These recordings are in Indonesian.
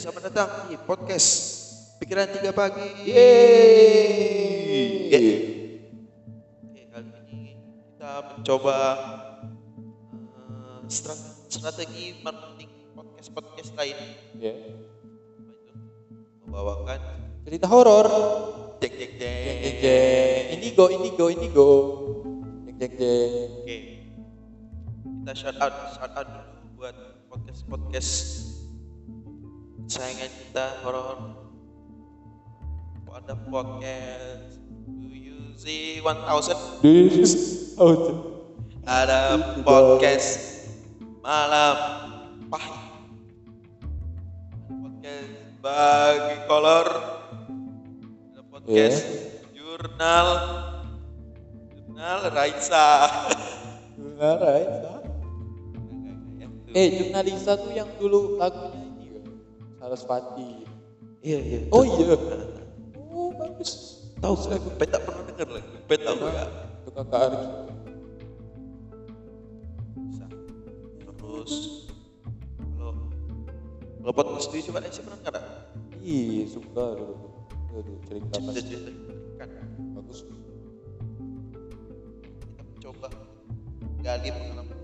selamat datang di podcast Pikiran Tiga Pagi. Yeay. Oke, kali ini kita mencoba stra- strategi marketing podcast-podcast lain. Ya. Itu? Membawakan Cerita horor. jeng jeng jeng. Jeng jeng jeng. Indigo, indigo, indigo. Jeng jeng jeng. Oke, kita shout out, shout out dulu buat podcast-podcast kesayangan kita horor. Ada podcast Do You See 1000 This out. Ada podcast Malam Pahit Podcast Bagi Kolor Ada podcast Jurnal Jurnal Raisa Benar, Raisa. Eh, jurnalisa tuh yang dulu lagunya. Sarasvati. Iya iya Oh iya. Oh, bagus. Tahu saya gue tak pernah dengar lagi Gue tahu ya Itu kakak Arki. Terus Kalau Kalau podcast di coba sih pernah nggak? Ih, suka dulu. Cerita pas. Cerita-cerita kan Bagus. kita mencoba gali pengalaman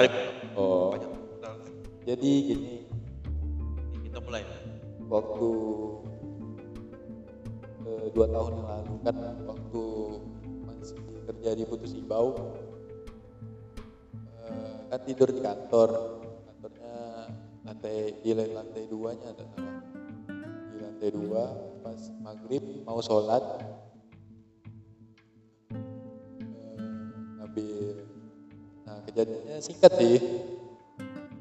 Arif. Oh, Banyak jadi gini, Ini Kita mulai. waktu eh, dua tahun yang lalu kan waktu masih kerja di Putus Ibau eh, kan tidur di kantor. Kantornya lantai di lantai duanya ada di lantai dua pas maghrib mau sholat kejadiannya singkat sih.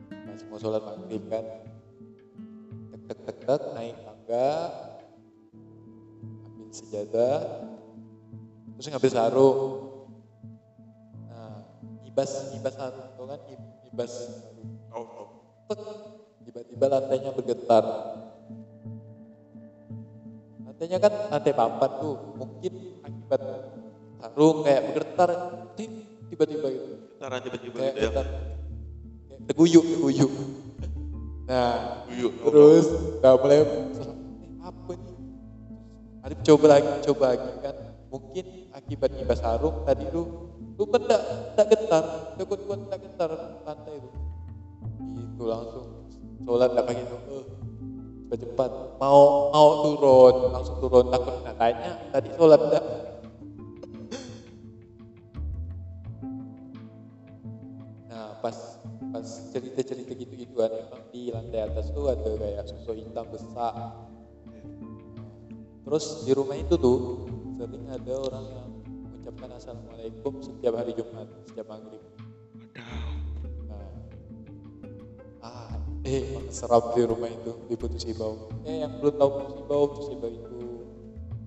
Pas mau sholat maghrib kan. Tek tek tek tek naik tangga ambil sejadah terus ngambil sarung. Nah ibas ibas sarung tuh kan ibas. Sarung Oh, oh. tek tiba-tiba lantainya bergetar. Lantainya kan lantai papan tuh mungkin akibat sarung kayak bergetar tiba-tiba gitu Aja tiba-tiba kayak gitu ya. teguyuk teguyuk nah Guyuk. terus udah mulai apa nih Arif coba lagi coba lagi kan. Mungkin akibat ibas sarung tadi lu lu kan tak getar tak kuat tak getar lantai itu. Itu langsung sholat tak pakai eh, cepat cepat mau mau turun langsung turun. Takut nak tanya tadi sholat tak pas pas cerita cerita gitu gituan emang di lantai atas tuh ada kayak sosok hitam besar. Terus di rumah itu tuh sering ada orang yang mengucapkan assalamualaikum setiap hari Jumat setiap maghrib. Nah, ah, eh seram di rumah itu di Putus Ibau. Eh yang belum tahu Putus Ibau, Putus Ibau itu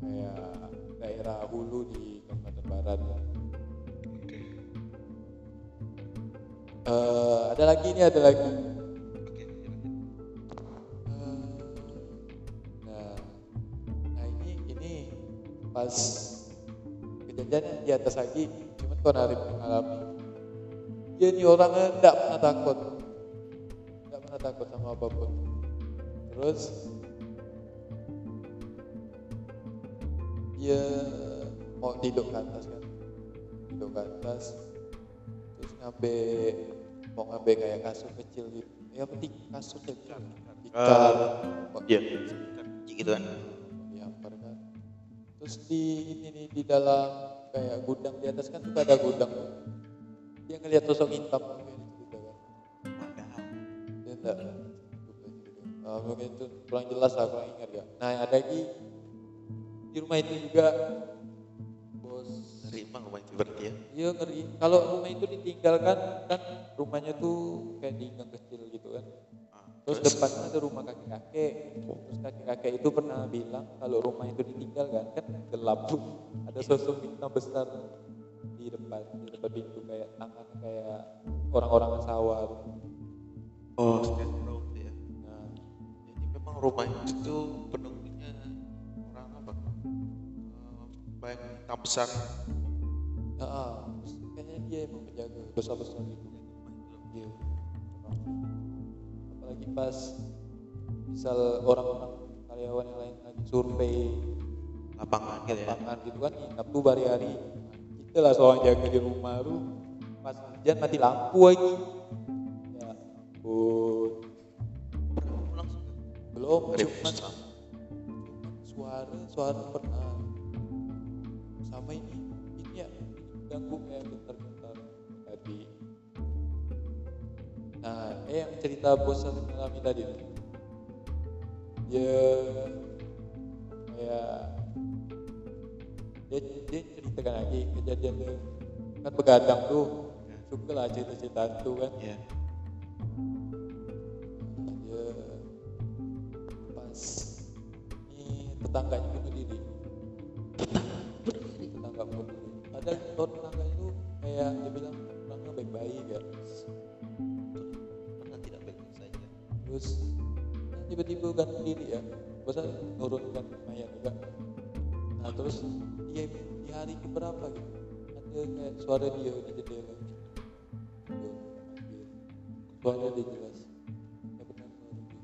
kayak daerah hulu di Kalimantan Barat. Ada lagi nih ada lagi. Oke. Eh, Nah, nah ini ini pas kejadiannya di atas lagi, cuma kau Arif mengalami. Dia ini orangnya tidak pernah takut, tidak pernah takut sama apa pun. Terus dia mau tidur ke atas kan, tidur ke atas, terus ngambil mau ngambil kayak kasur kecil gitu, ya penting kasur kecil, ikan, mau- Iya. Gitu. Kan. dihampar kan. Terus di ini nih di dalam kayak gudang di atas kan tuh ada gudang tuh. dia ngelihat sosok hitam di cerita kan. Dia enggak uh, mungkin itu kurang jelas lah kurang ingat ya. Nah ada lagi. Di rumah itu juga Terima rumah itu berarti ya. iya ngeri kalau rumah itu ditinggalkan kan rumahnya tuh kayak di gang kecil gitu kan Ah, Terus depannya ada rumah kakek-kakek. Terus kakek-kakek itu pernah bilang kalau rumah itu ditinggal kan, kan gelap tuh. Ada sosok hitam besar di depan, di depan pintu kayak tangan kayak orang-orang sawah. Oh, itu ya. Nah, Jadi memang rumah itu apa? Eh, Banyak hitam besar. Nah, kayaknya iya emang penjaga besar gitu. Iya apalagi pas misal orang-orang karyawan yang lain lagi survei lapangan gitu ya. lapangan gitu kan nginap tuh hari-hari. Kita lah soalnya jaga di rumah lu pas hujan mati lampu lagi. Ya ampun. Belum Rip. cuman suara suara pernah eh yang cerita bosan mengalami tadi tuh. Dia kayak dia dia ceritakan lagi kejadian tuh. Kan begadang tuh suka lah cerita-cerita tuh kan. Ya dia pas ini tetangganya suara dia di Dia. Manggil. suara dia jelas. Ya benar suara dia.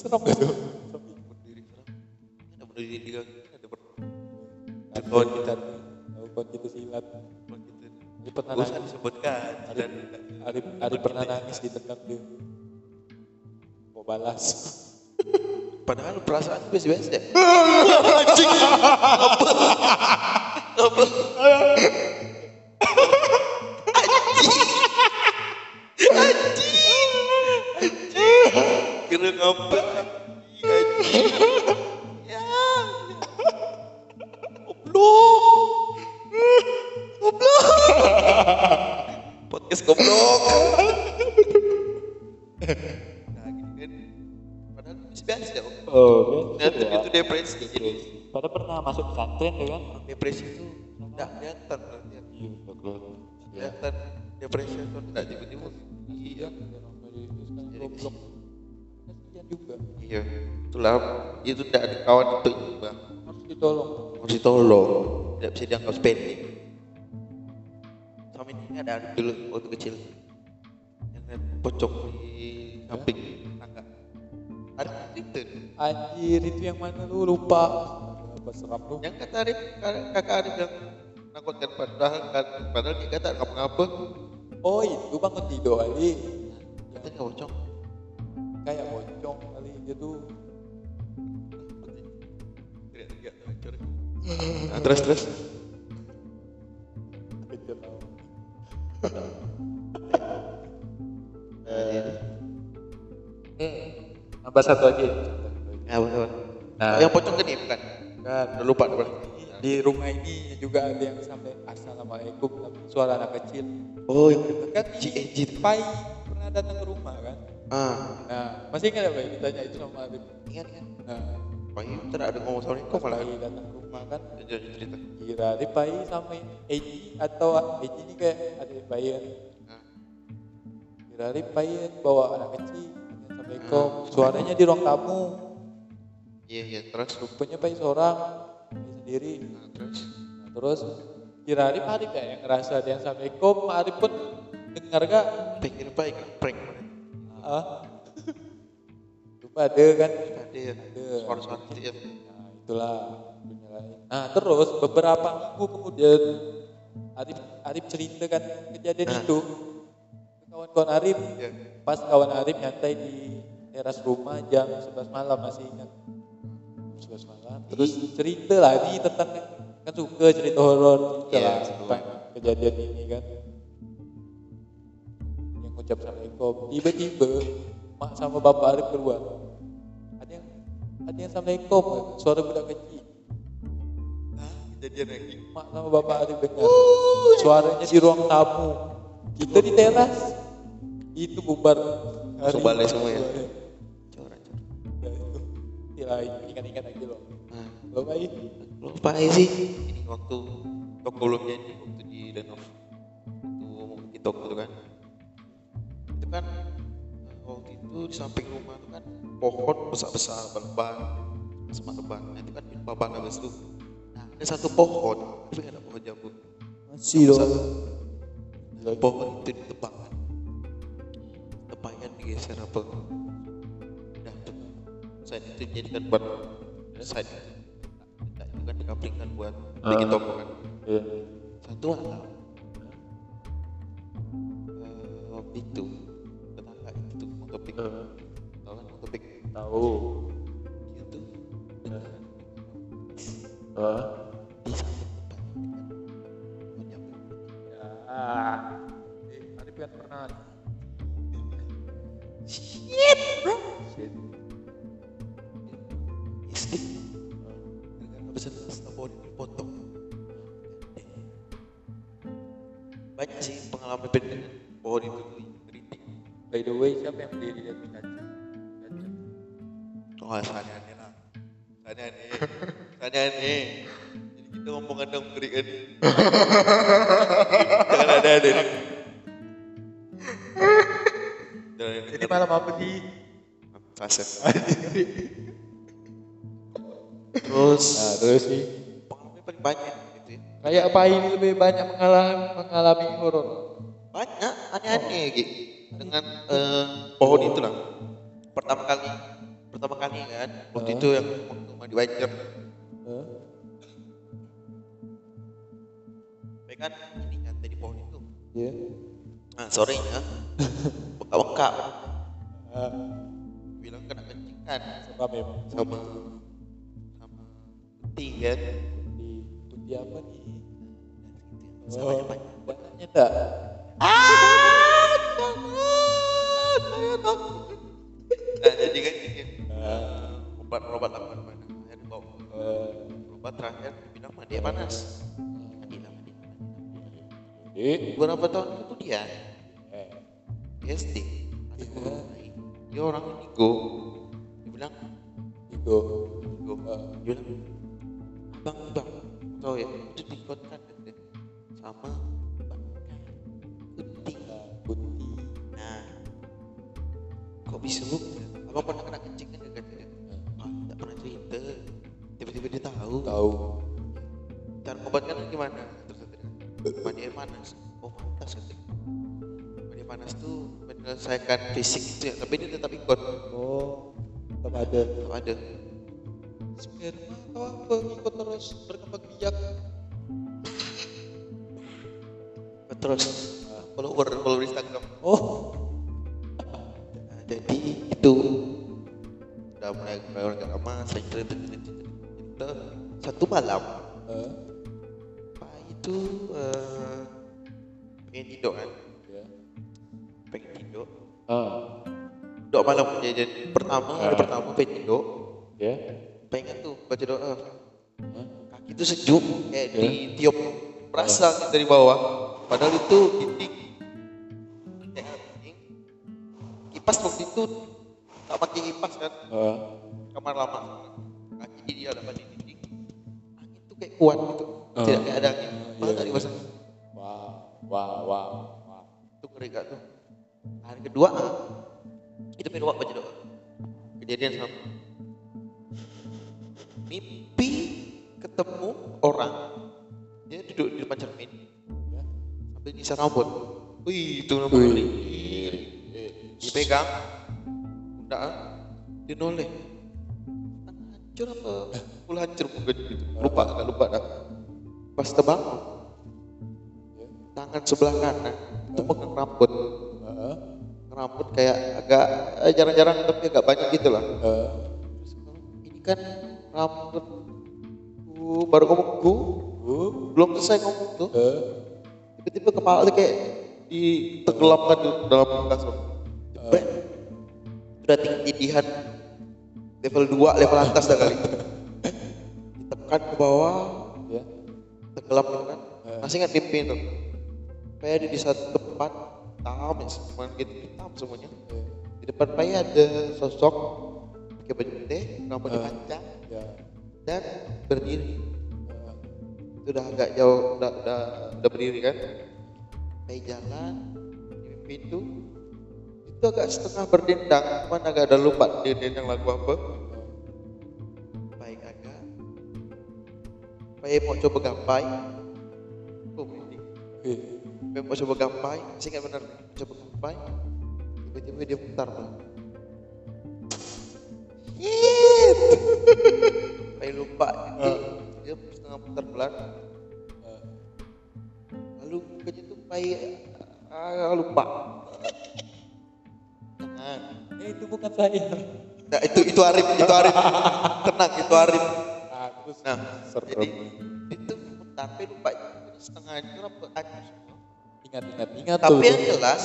Serem gak tuh serem berdiri serem ada berdiri di kaki ada ber Ada Kawan kita tahu kawan kita silat. Dia pernah Gak nangis. disebutkan. Arif, Arif, Arif pernah nangis ditendang dia. Mau balas padahal perasaan biasa-biasa ya anjing apa apa anjing anjing kira ngapa anjing ya goblok goblok podcast goblok depresi jadi pada pernah masuk pesantren ya kan? Depresi itu tidak kelihatan ya. iya kelihatan. Depresi itu tidak tiba-tiba. Iya. Juga. Iya. Itulah itu tidak ada kawan itu bang. Harus ditolong. Harus ditolong. Tidak bisa dianggap sepele sama ini ada anak dulu waktu kecil. Yang pocong di samping tangga. Ada itu anjir itu yang mana? Lu lupa. Apa seram lu. Yang kata Arif kakak Arif yang nakutkan padahal padahal dia kata ngapa-ngapa oh itu bangun tidur kali katanya pocong kayak pocong kali dia tuh. Nah, terus terus. Nah, jadi, nambah satu lagi apa Nah. yang pocong gede bukan? Kan udah lupa udah di rumah ini juga ada yang sampai assalamualaikum suara anak kecil. Oh yang kan si Ejit Pai pernah datang ke rumah kan? Ah. Nah masih ingat apa ditanya itu sama Arif ingat kan nah. Pak Im tidak ada ngomong pas malah. Pai datang ke rumah kan? Jadi cerita. Kira Arif Pai sama Eji atau Eji ini kayak ada Pai kan? Ah. kira Arif Pai bawa anak kecil Assalamualaikum suaranya di ruang tamu iya iya terus? Rupanya Pai seorang sendiri. Nah, terus? Nah, terus kira Arif Arif ya yang ngerasa ada yang Assalamualaikum? Arif pun dengar gak pikir baik prank. Ah lupa ada kan? Ada. Ya Ada. suara-suara gitu ya nah itulah nah terus beberapa minggu kemudian Arif Arif cerita kan kejadian Nah. itu. Ke kawan-kawan Arif ya pas kawan Arif nyantai di teras rumah jam 11 malam masih ingat jam 11 malam terus cerita lagi tentang kan suka cerita horor cerita Iya, lah suka. tentang kejadian ini kan. Yang ucap assalamualaikum tiba-tiba mak sama bapak Arif keluar. Ada yang ada yang assalamualaikum kan? suara budak kecil. Kejadian lagi mak sama bapak Arif dengar. Suaranya di ruang tamu. Kita di teras. Itu bubar. Balik semua ya? Ya ingat-ingat aja loh nah. Lo baik lupa ya sih. Ini waktu toko belum jadi waktu di Danau waktu di toko itu kan. Itu kan eh, waktu itu di samping rumah itu kan pohon besar besar berlebar semua lebar nah, itu kan di babak habis itu nah ada satu pohon tapi ada pohon jambu. Masih dong. Pohon itu ditebangkan tebangnya digeser apa side itu dijadikan buat side kita itu kan dikaplingkan buat bikin toko kan? Iya. satu malam eh, itu tetangga itu tuh mau topik. Eh, tau kan mau topik? Tahu. dia tuh Eh. Pengalaman dengan pohon itu kritik By the way, siapa yang berdiri di atas kaca? Oh sana aneh lah. Sana aneh. Sana aneh. Jadi kita ngomong ada mengerikan jangan ada ada ada Jadi malam apa sih? Kasep. terus? Nah, terus sih. pengalaman paling banyak gitu ya. Kayak apa ini lebih banyak mengalami mengalami horor? Banyak aneh-aneh gitu. Dengan eh, pohon itu lah pertama kali pertama kali kan waktu itu yang waktu rumah di Banjar Eh? saya kan ini nyantai di pohon itu. Iya. nah sorenya bengkak-bengkak. Ah, bilang kena kencing kan. Sebab memang sama sama putih kan. Di putih apa nih? sama yang banyak. banyaknya enggak? Ah jangan saya takut nah jadi kan gini. Eh, obat obat apa mana akhirnya dibawa Eh, obat terakhir panas. Mandi lah mandi lah, mandi lah. Di beberapa tahun kemudian eh, SD ada guru lain dia orang Indigo dia bilang Igo. Indigo Eh, dia bilang abang bang tau ya itu dikotkan sama bisa bu abang pernah kena kencing kan dia kata ah tak pernah cerita. Tiba-tiba dia tahu. Tahu. cara obatkan gimana? Terus mandi air panas. Oh pantas kata dia. mandi panas tuh menyelesaikan fisik itu ya tapi dia tetap ikut. Oh, tetap ada. tetap ada. Sperma atau apa? Ikut terus berkembang biak? terus. Follower follower Instagram. Oh, jadi itu. Udah mulai orang lama saya cerita cerita cerita, satu malam eh, pak itu eh, pengen tidur kan? Ya. pengen tidur Ah, doa malam kejadian pertama hari pertama pengen tidur ya. pengen tuh baca doa. Hah? kaki itu sejuk kayak Ya. ditiup perasa gitu dari bawah. Padahal itu dinding kipas waktu itu tak pakai kipas kan? Ah, kamar lama. Kaki di dia dapat di dinding. Angin tuh kayak kuat gitu. Ah. tidak kayak ada angin. Ah, iya, tadi iya. pasang Wow, wow, wow, wow. itu ngeri gak tuh? Hari kedua itu pengen baca doa kejadian sama. Mimpi ketemu orang. Dia duduk di depan cermin. Ya. sambil nyisir rambut. Wih itu nama Wih. ngeri dipegang. Pundak ah, dia noleh hancur apa? Full hancur mungkin gitu. Lupa agak lupa dah. Pas terbangun tangan sebelah kanan. Itu pegang rambut. Rambut kayak agak eh, jarang-jarang tapi agak banyak gitu lah. Ah, ini kan rambut baru ngomongku uh, belum selesai ngomong tuh. Eh, tiba-tiba kepala kayak ditenggelamkan di dalam kasur udah tindihan level 2 level atas dah kali. Ditekan ke bawah. Ya. tenggelam gitu kan masih ingat mimpi itu kayak di satu tempat hitam ya semua gitu. Hitam semuanya. Eh, di depan Pai ada sosok pakai baju putih rambutnya Ah. panjang ya. dan berdiri. Ah, itu udah agak jauh udah udah, udah berdiri kan? Pai jalan di mimpi itu agak setengah berdendang cuman agak ada lupa dia dendang lagu apa baik agak Pai mau coba gapai. Oh, merinding. Oke. Pai mau coba gapai, saya ingat benar coba gapai. Tiba-tiba dia putar bang. Pai lupa, dia, dia setengah putar pelan. Eh, Lalu kayaknya tuh Pai ah, lupa. Jangan. eh itu bukan saya. Nah, itu itu Arif, itu Arif. Tenang, itu Arif. Ah, terus Nah, serem. jadi itu tapi lupa itu setengah itu rambut aku semua. Ingat ingat ingat tuh. Tapi yang jelas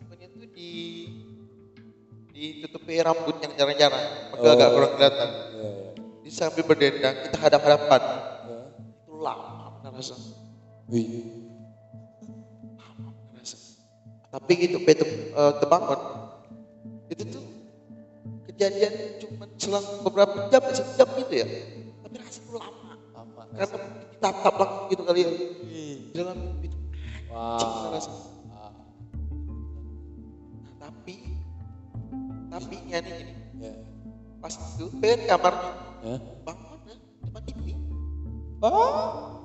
pokoknya itu di ditutupi rambut yang jarang-jarang, maka Oh. agak kurang kelihatan. Iya, iya. Di sambil berdendang kita hadap-hadapan. Ya. Itu lama benar rasa. Wih. Lama benar rasa. Tapi gitu, betul uh, terbangun. Itu tuh kejadian cuma selang beberapa jam, sejam gitu ya. Tapi rasanya lama. Lama. Karena ditatap langsung gitu kali ya. Di dalam itu Wah. rasa. Ah, tapi tapi nya nih gini ya. pas itu pengen kamarnya Ya. bangun ya, depan TV Ah,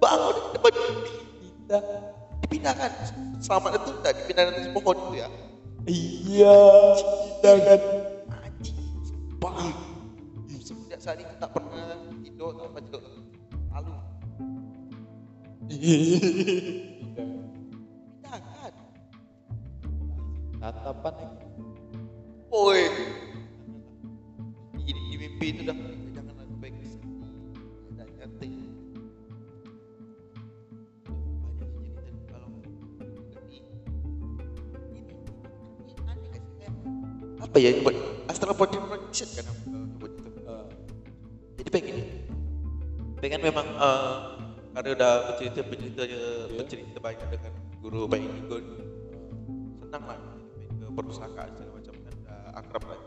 bangun depan tidak. dipindahkan selamat itu tidak dipindahkan ke pohon itu ya Iya, tidak kan. anjing sumpah semenjak saat itu tak pernah tidur tak pernah tidur. Lalu Tidak. pindahkan Tatapan lagi. woi. Di, di mimpi itu dah apa ya? Buat astral projection kan? Buat itu? Eh, jadi pengen pengen memang eh, karena udah bercerita bercerita bercerita banyak dengan guru baik Indigo senang lah. Main ke perpustakaan segala macam kan udah akrab lah.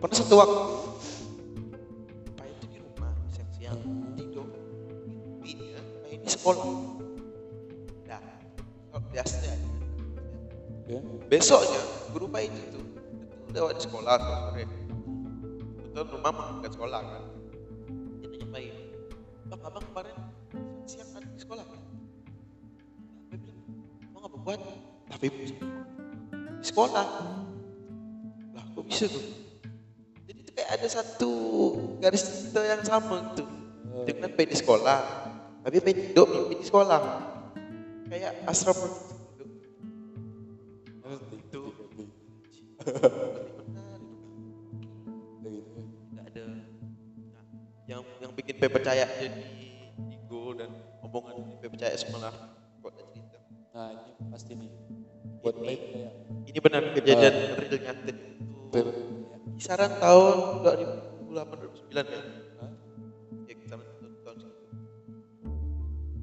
Pernah satu waktu itu di rumah siang-siang tidur mimpinya Pak ini sekolah. Nah biasanya ya. besoknya Pak itu. Tuh itu lewat sekolah sore betul rumah mah bukan sekolah kan. Dia ini bang abang kemarin siang kan di sekolah kan Pak bilang mau ngapa buat tapi di sekolah. Lah kok bisa tuh? Jadi itu kayak ada satu garis cerita yang sama tuh. Dengan di sekolah. Tapi Pak hidup di sekolah. Kayak asrama nggak ada nah, yang yang bikin P percaya jadi ego dan omongan P percaya semalah ada cerita. Nah, ini pasti nih. Buat Ini- baik ya. ini benar kejadian real nyata itu Ber- kisaran tahun 2008 2009 ya Hah? ya kisaran tahun tahun segitu.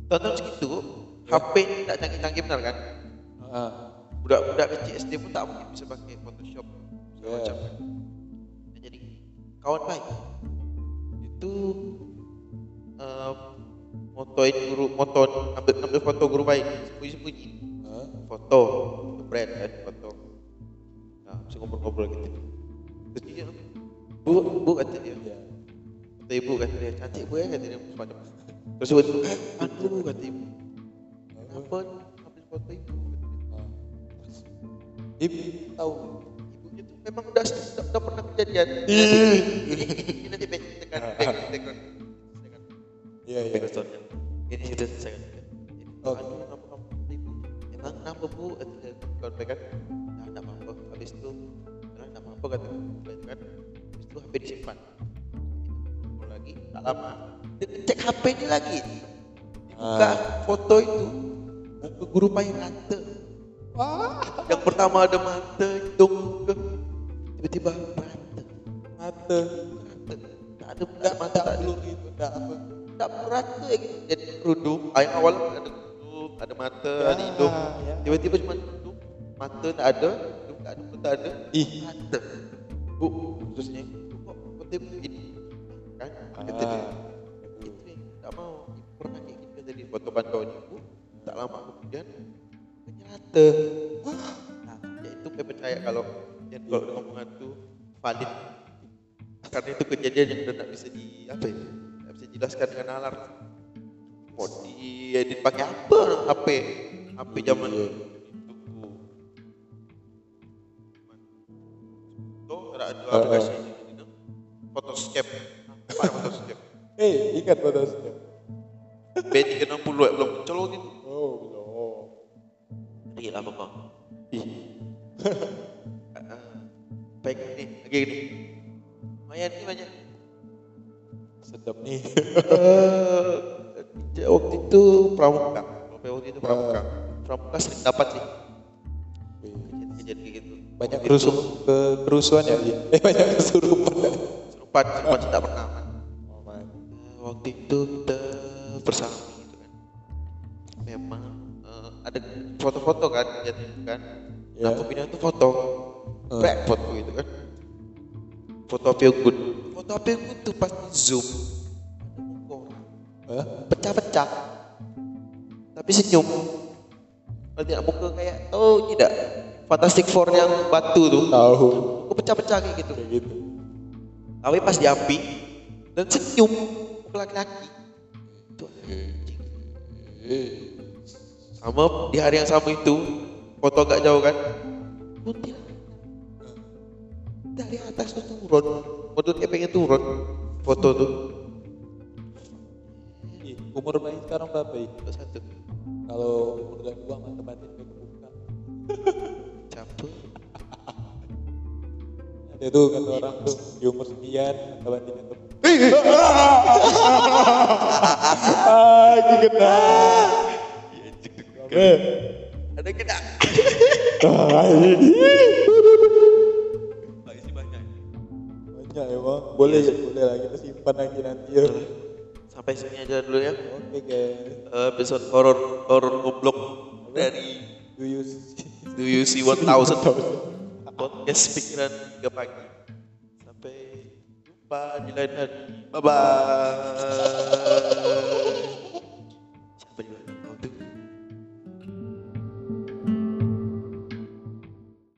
Tahun-tahun segitu HP tidak canggih-canggih benar kan? Ah, budak-budak kecil SD pun tak mungkin bisa pakai Photoshop Ya. macam. Nah, jadi kawan baik. Itu um, motoin guru moton ambil ambil foto guru baik sembunyi-sembunyi. Ah, foto brand kan foto. Nah bisa ngobrol-ngobrol gitu. Terus dia bu bu kata dia. Ya. kata ibu kata dia cantik bu ya kata dia semacam terus ibu kata ibu. Kenapa ambil foto ibu. Ibu tahu. ibunya tuh memang udah udah, udah pernah kejadian. Ih. Ini nanti back tekan back tekan. Iya, iya. Back story. Ini itu saya. Oke. Aduh, kenapa kamu ibu? Emang kenapa bu? Kawan baik kan. Nah, enggak apa-apa. Habis itu, nah, enggak apa-apa kata kan. Habis itu HP disimpan. Lagi, tak lama. Cek HP ini lagi. Dibuka Ah. foto itu. Muka guru payung rata. Wah, Yang pertama ada mata, hidung. Tiba-tiba mata. mata. Tak ada, tak mata, tak ada. itu, enggak apa. Tak merata ya gitu. Jadi kerudung. Yang awal ada kerudung, ada mata, ada hidung. ya. Tiba-tiba cuma kerudung, mata tak ada, hidung tak ada, muka tak ada. Ih. Mata. Bu, khususnya, bu, kok kota ibu gini? Kan? Kata dia. Ah. Itu yang tak mau. Pernah kata dia. Foto pantauan ibu. Tak lama kemudian, ternyata. Nah, ya itu saya percaya kalau yang kalau omongan itu valid. karena itu kejadian yang nggak bisa di apa ya nggak bisa dijelaskan dengan nalar mau diedit pakai apa HP HP zaman Iya. itu tuh ada dua Oh, aplikasi itu Photoscape. Apa Photoscape? Eh, ingat batasnya. B360 ya, belum muncul waktu itu Oh, Iya lama bang. Ih. Baik nih, lagi gini. Lumayan nih banyak. Sedap nih. Eh, waktu itu pramuka. Waktu itu pramuka. Pramuka sering dapat sih kejadian kayak gitu. Banyak Waktu kerusuh itu ke kerusuhan ya? Eh, banyak kesurupan. Serupan, serupan tidak pernah. Oh. Eh, Waktu itu kita bersama foto-foto kan, lihat kan. Ya. Nah, pembinaan itu foto, Eh. back foto gitu kan. Foto feel good. Foto feel good tuh pas zoom, pecah-pecah, tapi senyum. Berarti muka kayak, oh tidak, Fantastic Four yang batu tuh, Tahu. muka pecah-pecah kayak gitu. Kayak gitu. Tapi pas diambil dan senyum, laki-laki. Itu anjing. Sama di hari yang sama itu, foto agak jauh kan, kuntilanak. Dari atas tuh turun, modelnya pengen turun, foto tuh. Umur bayi sekarang berapa ya? Satu, Kalau umur udah dua mata batin udah kebuka. campur. Ada tuh kata orang tuh di umur sekian mata batinnya kebuka. Ah, kena. Eh, Ada kita. banyak. Banyak emang. Boleh ya, boleh lah kita simpan lagi nanti ya. Sampai sini aja dulu ya. Oke guys. Eh, episode horor horor goblok dari Do you see? Do You See 1000 podcast pikiran 3 pagi. Sampai jumpa di lain hari. Bye bye.